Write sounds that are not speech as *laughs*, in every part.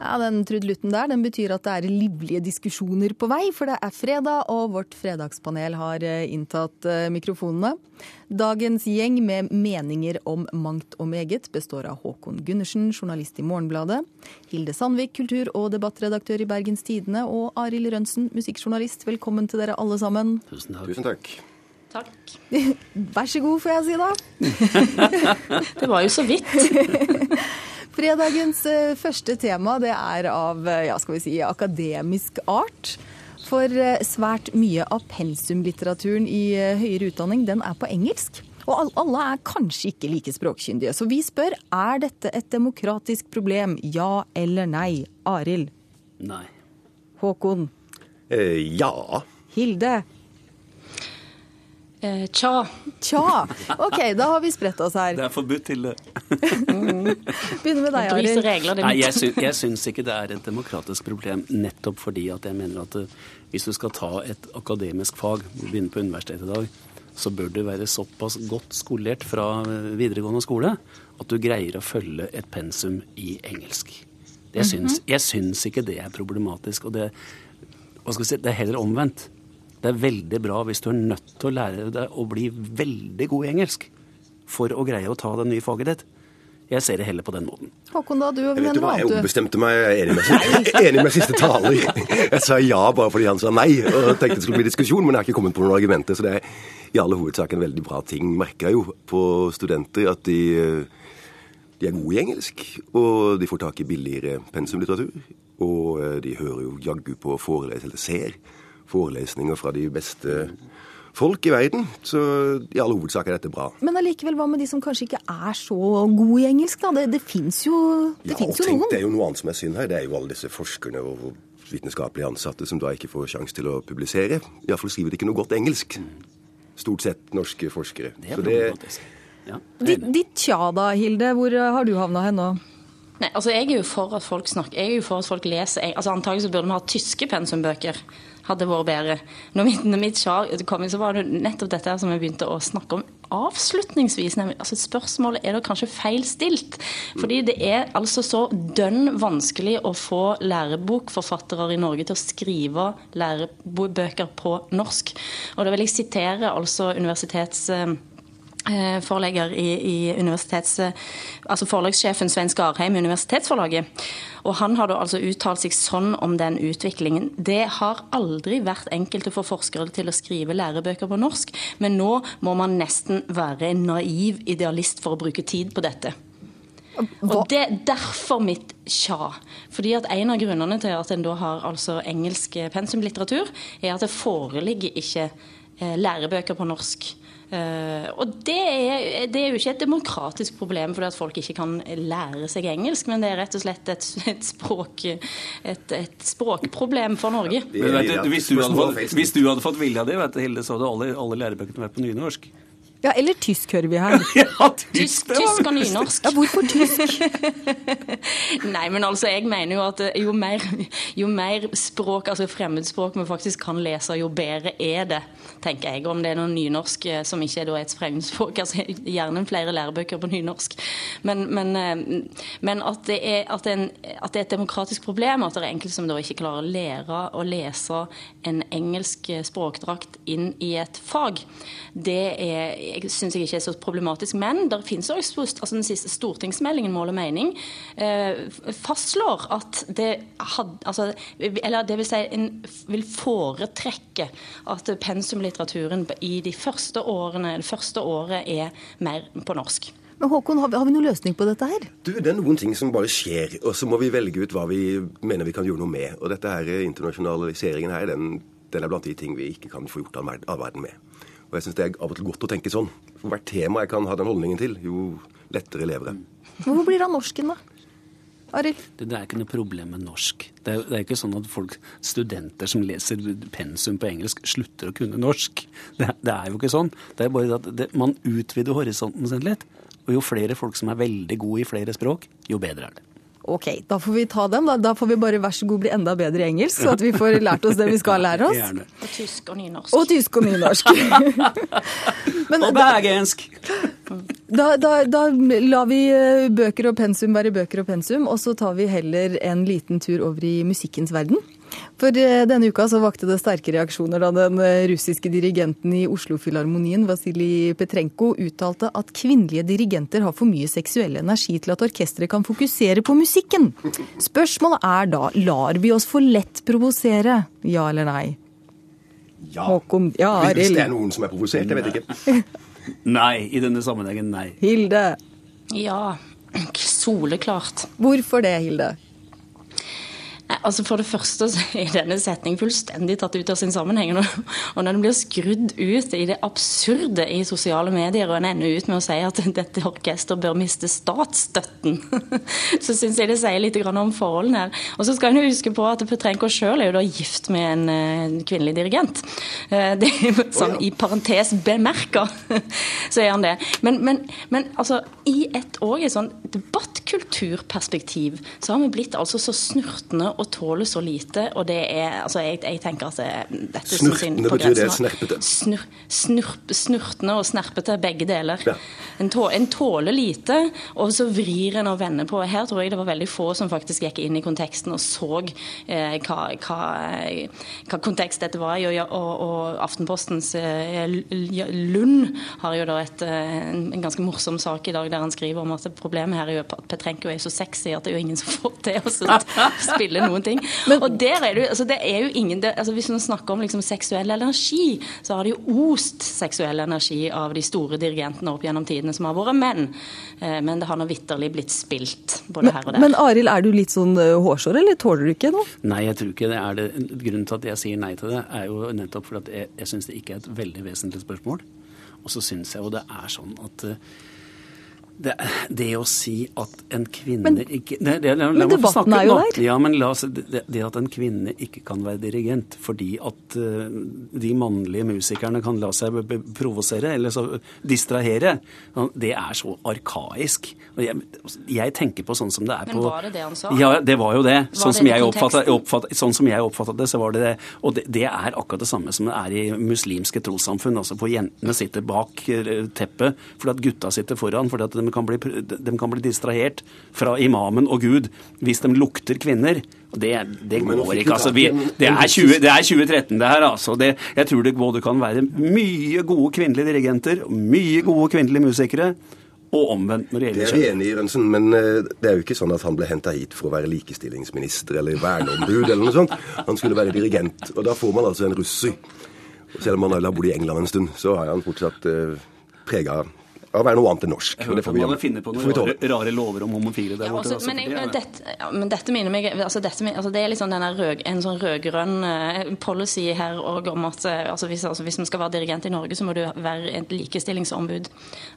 Ja, Den trudelutten der den betyr at det er livlige diskusjoner på vei, for det er fredag, og vårt fredagspanel har eh, inntatt eh, mikrofonene. Dagens gjeng med meninger om mangt og meget består av Håkon Gundersen, journalist i Morgenbladet, Hilde Sandvik, kultur- og debattredaktør i Bergens Tidende, og Arild Rønsen, musikkjournalist. Velkommen til dere alle sammen. Tusen takk. Tusen takk. Takk. *laughs* Vær så god, får jeg si da. *laughs* Det var jo så vidt. *laughs* Fredagens eh, første tema det er av eh, ja, skal vi si, akademisk art. For eh, svært mye av pensumlitteraturen i høyere utdanning den er på engelsk. Og alle er kanskje ikke like språkkyndige. Så vi spør er dette et demokratisk problem, ja eller nei. Arild, Nei. Håkon, Eh, ja. Hilde. Eh, tja. Tja. OK, da har vi spredt oss her. Det er forbudt til det. *laughs* Begynner med deg, Arild. Nei, jeg, sy jeg syns ikke det er et demokratisk problem, nettopp fordi at jeg mener at eh, hvis du skal ta et akademisk fag, begynne på universitetet i dag, så bør du være såpass godt skolert fra videregående skole at du greier å følge et pensum i engelsk. Det syns, jeg syns ikke det er problematisk. Og det, hva skal jeg si, det er heller omvendt. Det er veldig bra hvis du er nødt til å lære deg å bli veldig god i engelsk for å greie å ta det nye faget ditt. Jeg ser det heller på den måten. Håkon, da, du og vet du hva, jeg ombestemte meg. Jeg er enig med, enig med siste taler. Jeg sa ja bare fordi han sa nei, og tenkte det skulle bli diskusjon, men jeg har ikke kommet på noen argumenter. Så det er i alle hovedsak en veldig bra ting. Merker jeg jo på studenter at de, de er gode i engelsk, og de får tak i billigere pensumlitteratur. Og de hører jo jaggu på foreleser eller ser forelesninger fra de beste folk i verden. Så i all hovedsak er dette bra. Men allikevel, hva med de som kanskje ikke er så gode i engelsk, da? Det, det fins jo, det Ja, finnes jo tenk, noen. Det er jo noe annet som er synd her. Det er jo alle disse forskerne og vitenskapelige ansatte som da ikke får sjanse til å publisere. Iallfall skriver de ikke noe godt engelsk. Stort sett norske forskere. Det er Så det, problematisk. Ja. Ditt, ditt tja da, Hilde. Hvor har du havna hen nå? Nei, altså Jeg er jo for at folk snakker, jeg er jo for at folk leser altså Antagelig så burde vi ha tyske pensumbøker. Hadde vært bedre. Når mitt, når mitt svar kom inn, så var det nettopp dette som vi begynte å snakke om avslutningsvis. Nemlig, altså Spørsmålet er da kanskje feil stilt. Fordi det er altså så dønn vanskelig å få lærebokforfattere i Norge til å skrive lærebøker på norsk. Og da vil jeg sitere altså universitets... eh, forlegger i, i universitets... Altså forlagssjefen Svein Skarheim i Universitetsforlaget. Og han har da altså uttalt seg sånn om den utviklingen. Det har aldri vært enkelt å få forskere til å skrive lærebøker på norsk, men nå må man nesten være en naiv idealist for å bruke tid på dette. Og det er derfor mitt tja. Fordi at En av grunnene til at en da har altså engelsk pensumlitteratur, er at det foreligger ikke eh, lærebøker på norsk. Eh, og det er, det er jo ikke et demokratisk problem fordi at folk ikke kan lære seg engelsk, men det er rett og slett et, et, språk, et, et språkproblem for Norge. det Men vet du, hvis, du hadde fått, hvis du hadde fått vilja di, vet du, Hilde, så hadde alle, alle lærebøkene vært på nynorsk. Ja, eller tysk hører vi her. *laughs* Ja, Tysk, tysk og nynorsk. Ja, hvorfor tysk? *laughs* Nei, men altså, jeg mener jo at jo mer, jo mer språk, altså fremmedspråk vi faktisk kan lese, jo bedre er det, tenker jeg. Om det er noe nynorsk eh, som ikke er da et fremmedspråk, *laughs* altså gjerne flere lærebøker på nynorsk. Men, men, eh, men at, det er, at, en, at det er et demokratisk problem, at det er enkelte som da ikke klarer å lære å lese en engelsk eh, språkdrakt inn i et fag, det er, jeg synes jeg ikke er så problematisk. Men det finnes også, altså den siste stortingsmeldingen Mål og mening eh, fastslår at det had, altså, Eller det vil si en vil foretrekke at pensumlitteraturen i de første årene, det første året er mer på norsk. Men Håkon, har vi, har vi noen løsning på dette her? Du, Det er noen ting som bare skjer, og så må vi velge ut hva vi mener vi kan gjøre noe med. Og dette her, internasjonaliseringen her, den, den er blant de ting vi ikke kan få gjort av all verden med. Og jeg syns det er av og til godt å tenke sånn. For hvert tema jeg kan ha den holdningen til, jo lettere lever jeg. Men Hvor blir det av norsken, da? Arild? Det, det er ikke noe problem med norsk. Det er, det er ikke sånn at folk, studenter som leser pensum på engelsk, slutter å kunne norsk. Det, det er jo ikke sånn. Det er bare at det, man utvider horisonten sin litt. Og jo flere folk som er veldig gode i flere språk, jo bedre er det. Ok, da får vi ta dem. Da, da får vi bare vær så god bli enda bedre i engelsk, så at vi får lært oss det vi skal lære oss. *laughs* Gjerne. Og tysk og nynorsk. Og tysk og nynorsk. *laughs* Men Og bergensk! Da, da, da lar vi eh, bøker og pensum være bøker og pensum, og så tar vi heller en liten tur over i musikkens verden. For eh, denne uka så vakte det sterke reaksjoner da den eh, russiske dirigenten i Oslo-filharmonien, Vasilij Petrenko, uttalte at kvinnelige dirigenter har for mye seksuell energi til at orkesteret kan fokusere på musikken. Spørsmålet er da, lar vi oss for lett provosere? Ja eller nei? Ja. Håkon, ja, Hvis det er noen som er provosert, jeg vet ikke. *laughs* Nei, i denne sammenhengen nei. Hilde. Ja, *clears throat* soleklart. Hvorfor det, Hilde? Altså For det første så er denne setningen fullstendig tatt ut av sin sammenheng. Og når den blir skrudd ut i det absurde i sosiale medier, og en ender ut med å si at dette orkesteret bør miste statsstøtten, *laughs* så syns jeg det sier litt om forholdene her. Og så skal en huske på at Petrenko sjøl er jo da gift med en kvinnelig dirigent. Eh, Det er jo sånn i parentes bemerka, *laughs* så er han det. Men, men, men altså, i et òg et sånn debattkulturperspektiv så har vi blitt altså så snurtende og tåler så lite, og det er altså Jeg, jeg tenker at det, dette Snurtende på betyr det snerpete? Snur, snurp, snurtende og snerpete, begge deler. Ja. En, tå, en tåler lite, og så vrir en og vender på. Her tror jeg det var veldig få som faktisk gikk inn i konteksten og så eh, hva, hva, hva kontekst dette var i. Og, og, og Aftenpostens eh, Lund har jo da et, eh, en, en ganske morsom sak i dag der han skriver om at problemet her er jo at Petrenko er så sexy at det er jo ingen som får til å så spille noen ting. og der er det, altså det er jo ingen, det, altså Hvis man snakker om liksom seksuell energi, så har det jo ost seksuell energi av de store dirigentene opp gjennom tidene som har vært menn. Eh, Men det har nå vitterlig blitt spilt både her og der. Men Arild, er du litt sånn eh, hårsår, eller tåler du ikke noe? Nei, jeg tror ikke det er det. Grunnen til at jeg sier nei til det, er jo nettopp fordi jeg, jeg syns det ikke er et veldig vesentlig spørsmål. Og så syns jeg jo det er sånn at eh, det, det å si at en kvinne Men- ikke det, det, la, Men debatten er jo nå. der. Ja, men la oss, det, det at en kvinne ikke kan være dirigent fordi at uh, de mannlige musikerne kan la seg provosere eller så distrahere, det er så arkaisk. Og jeg, jeg tenker på sånn som det er Men på var det det han sa? Ja, det var jo det. Sånn det som jeg oppfattet, oppfattet, sånn som jeg oppfattet det, så var det det. Og det, det er akkurat det samme som det er i muslimske trossamfunn, altså hvor jentene sitter bak eh, teppet fordi at gutta sitter foran, fordi at de kan bli, de kan bli distrahert fra imamen og Gud hvis de lukter kvinner. Det, det går ikke. altså. Vi, det, er 20, det er 2013, det her. altså. Det, jeg tror det både kan være mye gode kvinnelige dirigenter, mye gode kvinnelige musikere, og omvendt når det gjelder Det er vi kjønn. enig i, Rønsen, men eh, det er jo ikke sånn at han ble henta hit for å være likestillingsminister eller verneombud eller noe sånt. Han skulle være dirigent, og da får man altså en russer. Og selv om han har bodd i England en stund, så har han fortsatt uh, prega å være noe annet enn norsk. Jeg og det hørte vi man finner på noen rare, rare lover om homofile der Ja, borte. altså, men, jeg, det er- dette, ja, men dette minner meg altså dette, altså Det er liksom denne rød, en sånn rød-grønn eh, policy her òg om at eh, altså hvis, altså hvis man skal være dirigent i Norge, så må du være et likestillingsombud.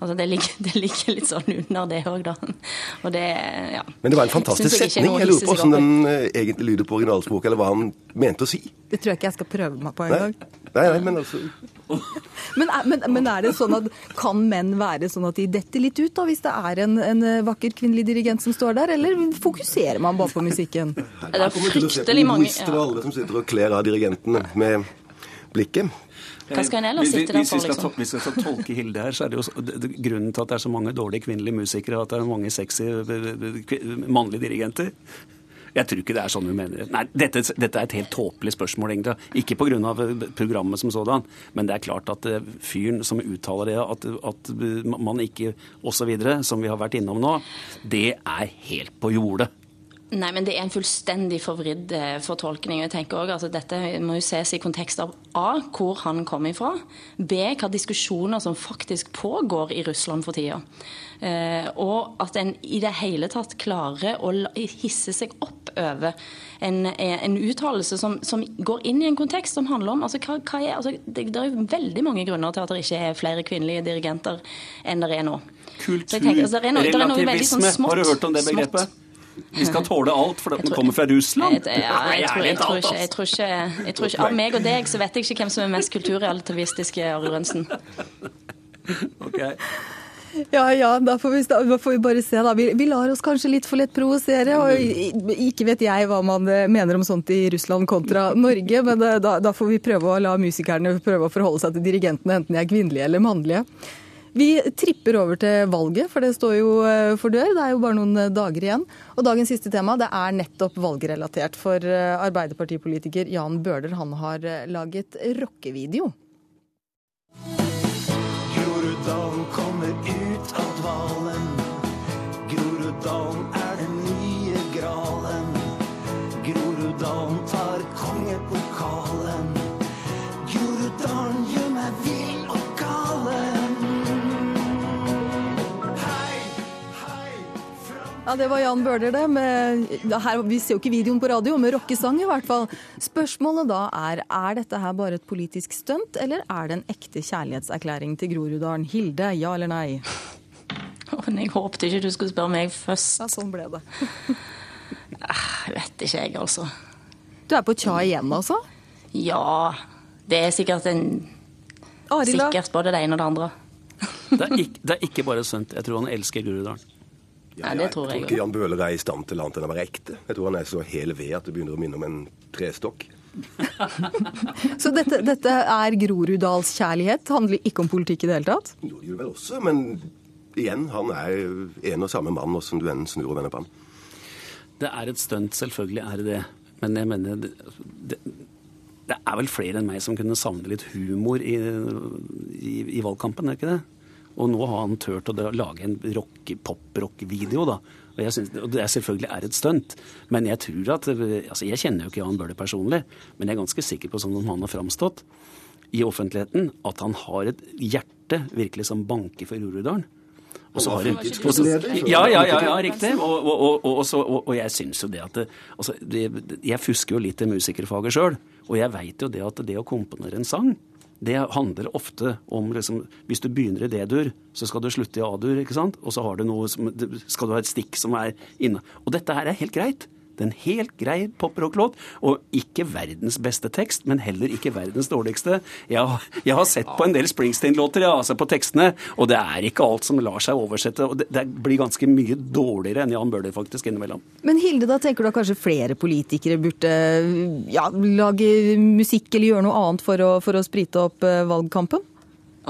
Altså Det ligger, *laughs* det ligger litt sånn under det òg, da. *laughs* Og det, ja. Men det var en fantastisk jeg setning. Jeg lurer på hvordan den eh, egentlig lyder på originalspråket, eller hva han mente å si. Det tror jeg ikke jeg skal prøve meg på en Nei, gang. nei, nei men altså *laughs* Men, er- men, men er det sånn at kan menn være sånn at de detter litt ut da, hvis det er en, en vakker kvinnelig dirigent som står der, eller fokuserer man bare på musikken? Det er fryktelig mange ja. alle som sitter og kler av dirigentene med blikket. Hva skal en ellers sitte der hvis vi for, skal liksom? to- Hvis vi skal tolke Hilde her, så er det jo grunnen til at det er så mange dårlige kvinnelige musikere, at det er mange sexy eh, mannlige dirigenter. Jeg tror ikke det er sånn hun mener det. Nei, dette, dette er et helt tåpelig spørsmål, egentlig. Ikke pga. programmet som sådan, men det er klart at eh, fyren som uttaler det, at, at man ikke osv., som vi har vært innom nå, det er helt på jordet. Nei, men det er en fullstendig forvridd eh, fortolkning. Jeg tenker også, altså, Dette må jo ses i kontekst av A, hvor han kom ifra. B, hva diskusjoner som faktisk pågår i Russland for tida. Eh, og at en i det hele tatt klarer å hisse seg opp over en, en uttalelse som, som går inn i en kontekst som handler om altså, hva, hva er, altså, det, det er veldig mange grunner til at det ikke er flere kvinnelige dirigenter enn det er nå. Jeg tenker, altså, det er det er veldig sånn smått- har du hørt om det smått- begrepet? Vi skal tåle alt, for Jeg den kommer fra Russland. Jeg, tror, ikke, jeg, tror ikke, jeg tror ikke Av meg og deg så vet jeg ikke hvem som er mest kulturrelativistiske, Ari Rønsen. Okay. Ja ja, da får vi, da får vi bare se, da. Vi, vi lar oss kanskje litt for lett provosere. Og ikke vet jeg hva man eh, mener om sånt i Russland kontra Norge, men eh, da, da får vi prøve å la musikerne prøve å forholde seg til dirigentene, enten de er kvinnelige eller mannlige. Vi tripper over til valget, for det står jo eh, for dør. Det er jo bare noen eh, dager igjen. Og dagens siste tema det er nettopp valgrelatert. For eh, Arbeiderpartipolitiker Jan Bøhler han har laget rockevideo. Groruddalen kommer ut av dvalen. Groruddalen er den nye gralen. Groruddalen tar kongepokalen. Groruddalen gjør meg vill Ja, Det var Jan Bøhler, det. Med, her, vi ser jo ikke videoen på radio, med rockesang i hvert fall. Spørsmålet da er er dette her bare et politisk stunt, eller er det en ekte kjærlighetserklæring til Groruddalen? Hilde, ja eller nei? Jeg håpet ikke du skulle spørre meg først. Ja, sånn ble det. *laughs* Jeg vet ikke, jeg, altså. Du er på Tja igjen, altså? Ja, det er sikkert en Arild. Sikkert både det ene og det andre. Det er ikke, det er ikke bare sunt. Jeg tror han elsker Groruddalen. Ja, det tror jeg ikke. Jan Bøhler er i stand til annet enn å være ekte. Jeg tror han er så hel ved at det begynner å minne om en trestokk. *laughs* Så dette, dette er Groruddalskjærlighet? Handler ikke om politikk i det hele tatt? Jo, det gjør det vel også, men igjen, han er en og samme mann, åssen du enn snur og vender på ham. Det er et stunt, selvfølgelig er det det. Men jeg mener det, det, det er vel flere enn meg som kunne savne litt humor i, i, i valgkampen, er det ikke det? Og nå har han turt å lage en pop-rock-video, da. Og, jeg synes, og det er selvfølgelig er et stunt. Men jeg tror at altså Jeg kjenner jo ikke Jan Bøhler personlig, men jeg er ganske sikker på, sånn som han har framstått i offentligheten, at han har et hjerte virkelig som banker for Groruddalen. Og så har hun- Ja, ja, ja, ja, riktig. Og, og, og, og, og, og, og jeg syns jo det at det, altså, det, Jeg fusker jo litt i musikerfaget sjøl, og jeg veit jo det at det å komponere en sang det handler ofte om liksom, Hvis du begynner i D-dur, så skal du slutte i A-dur, ikke sant? Og så har du noe som, skal du ha et stikk som er inne. Og dette her er helt greit. Det er en helt grei poprocklåt, og ikke verdens beste tekst, men heller ikke verdens dårligste. Jeg, har- jeg har sett på en del Springsteen-låter, ja, altså på tekstene, og det er ikke alt som lar seg oversette. og Det, det blir ganske mye dårligere enn Jan Bøhler faktisk innimellom. Men Hilde, da tenker du at kanskje flere politikere burde ja, lage musikk eller gjøre noe annet for å, for å sprite opp eh, valgkampen?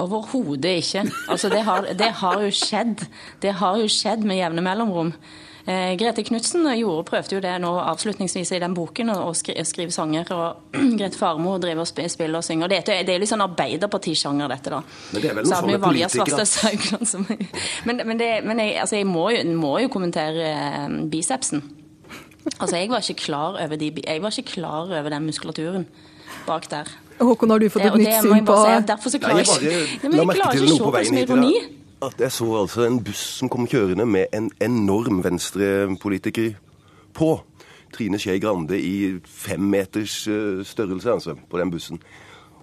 Overhodet ikke. Altså, det har, det har jo skjedd. Det har jo skjedd med jevne mellomrom. Eh, Grete Knutsen gjorde, prøvde jo det nå avslutningsvis i den boken, å skri, skrive sanger. Og *clears throat* Grete Farmo driver og sp- spiller og synger. Det, er- det er litt sånn arbeiderpartisjanger, dette, da. Men det er vel noe Så sånn med politikere. Som *laughs* Men, men, det, men jeg, altså, jeg må, jo, må jo kommentere eh, bicepsen. Altså, jeg var ikke klar over, de, jeg var ikke klar over den muskulaturen bak der. Håkon, har du fått et nytt syn på si derfor så Nei, klarer jeg bare jeg ikke Nei, jeg klarer ikke å se på som ironi. At jeg så altså en buss som kom kjørende med en enorm venstrepolitiker på. Trine Skei Grande i fem meters eh, størrelse, altså, på den bussen.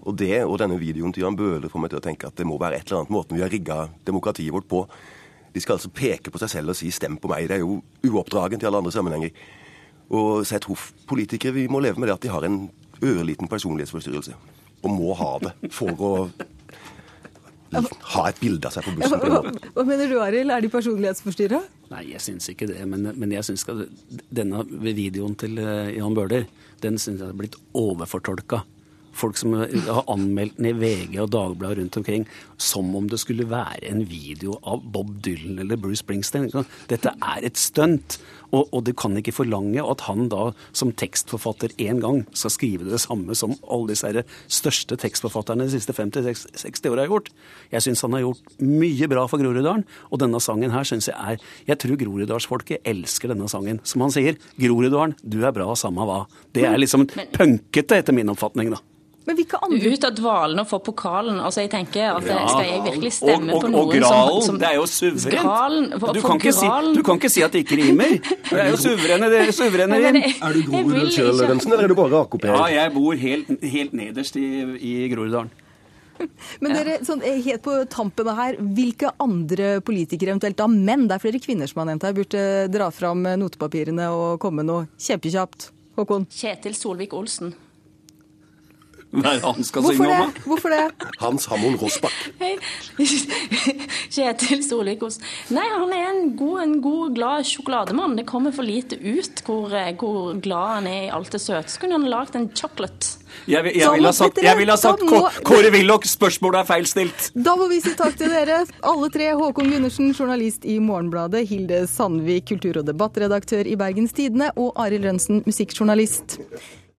Og det og denne videoen til Jan Bøhler får meg til å tenke at det må være et eller annet måten vi har rigga demokratiet vårt på. De skal altså peke på seg selv og si 'stem på meg'. Det er jo uoppdragen til alle andre sammenhenger. Og sett hoff-politikere, vi må leve med det at de har en ørliten personlighetsforstyrrelse. Og må ha det for å ha et bilde av seg på bussen. Hva, hva, hva mener du, Arild? Er de personlighetsforstyrra? Nei, jeg syns ikke det. Men, men jeg syns at denne videoen til eh, Jan Bøhler, den syns jeg har blitt overfortolka. Folk som har anmeldt den i VG og Dagbladet rundt omkring som om det skulle være en video av Bob Dylan eller Bruce Springsteen. Dette er et stunt. Og, og du kan ikke forlange at han da som tekstforfatter en gang skal skrive det samme som alle disse største tekstforfatterne de siste 50-60 åra har gjort. Jeg syns han har gjort mye bra for Groruddalen, og denne sangen her syns jeg er Jeg tror groruddalsfolket elsker denne sangen. Som han sier, Groruddalen, du er bra, samme hva. Det er liksom punkete, etter min oppfatning, da. Men hvilke andre Ut av dvalen og få pokalen. Altså, jeg tenker at Ja. Skal jeg virkelig stemme og, og, på og gralen, som, som det er jo suverent. Gralen, du, kan ikke si, du kan ikke si at det ikke rimer. *laughs* Det er jo suverene, det er suverene rim. Er du jeg vil Groruddal sjøl, ikke- eller er du bare AKP? Ja, jeg bor helt, helt nederst i, i Groruddalen. *laughs* Men dere, sånn, eh, helt på tampen her, hvilke andre politikere, eventuelt da menn, det er flere kvinner som har nevnt her, burde dra fram eh, notepapirene og komme med noe kjempekjapt? Håkon? Kjetil Solvik-Olsen. Hva er det han skal Hvorfor synge om, det? Hvorfor det? Hans Hammond Rossbakk. *laughs* Kjetil Solvik-Ost. Nei, han er en god, en god, glad sjokolademann. Det kommer for lite ut hvor, eh, hvor glad han er i alt det søte. Så kunne han lagd en chocolate. Jeg, vil- jeg ville ha sagt, ville ha sagt må- Kåre Willoch, spørsmålet er feilstilt. Da må vi si takk til dere, alle tre. Håkon Gundersen, journalist i Morgenbladet. Hilde Sandvik, kultur- og debattredaktør i Bergens Tidende. Og Arild Rønsen, musikkjournalist.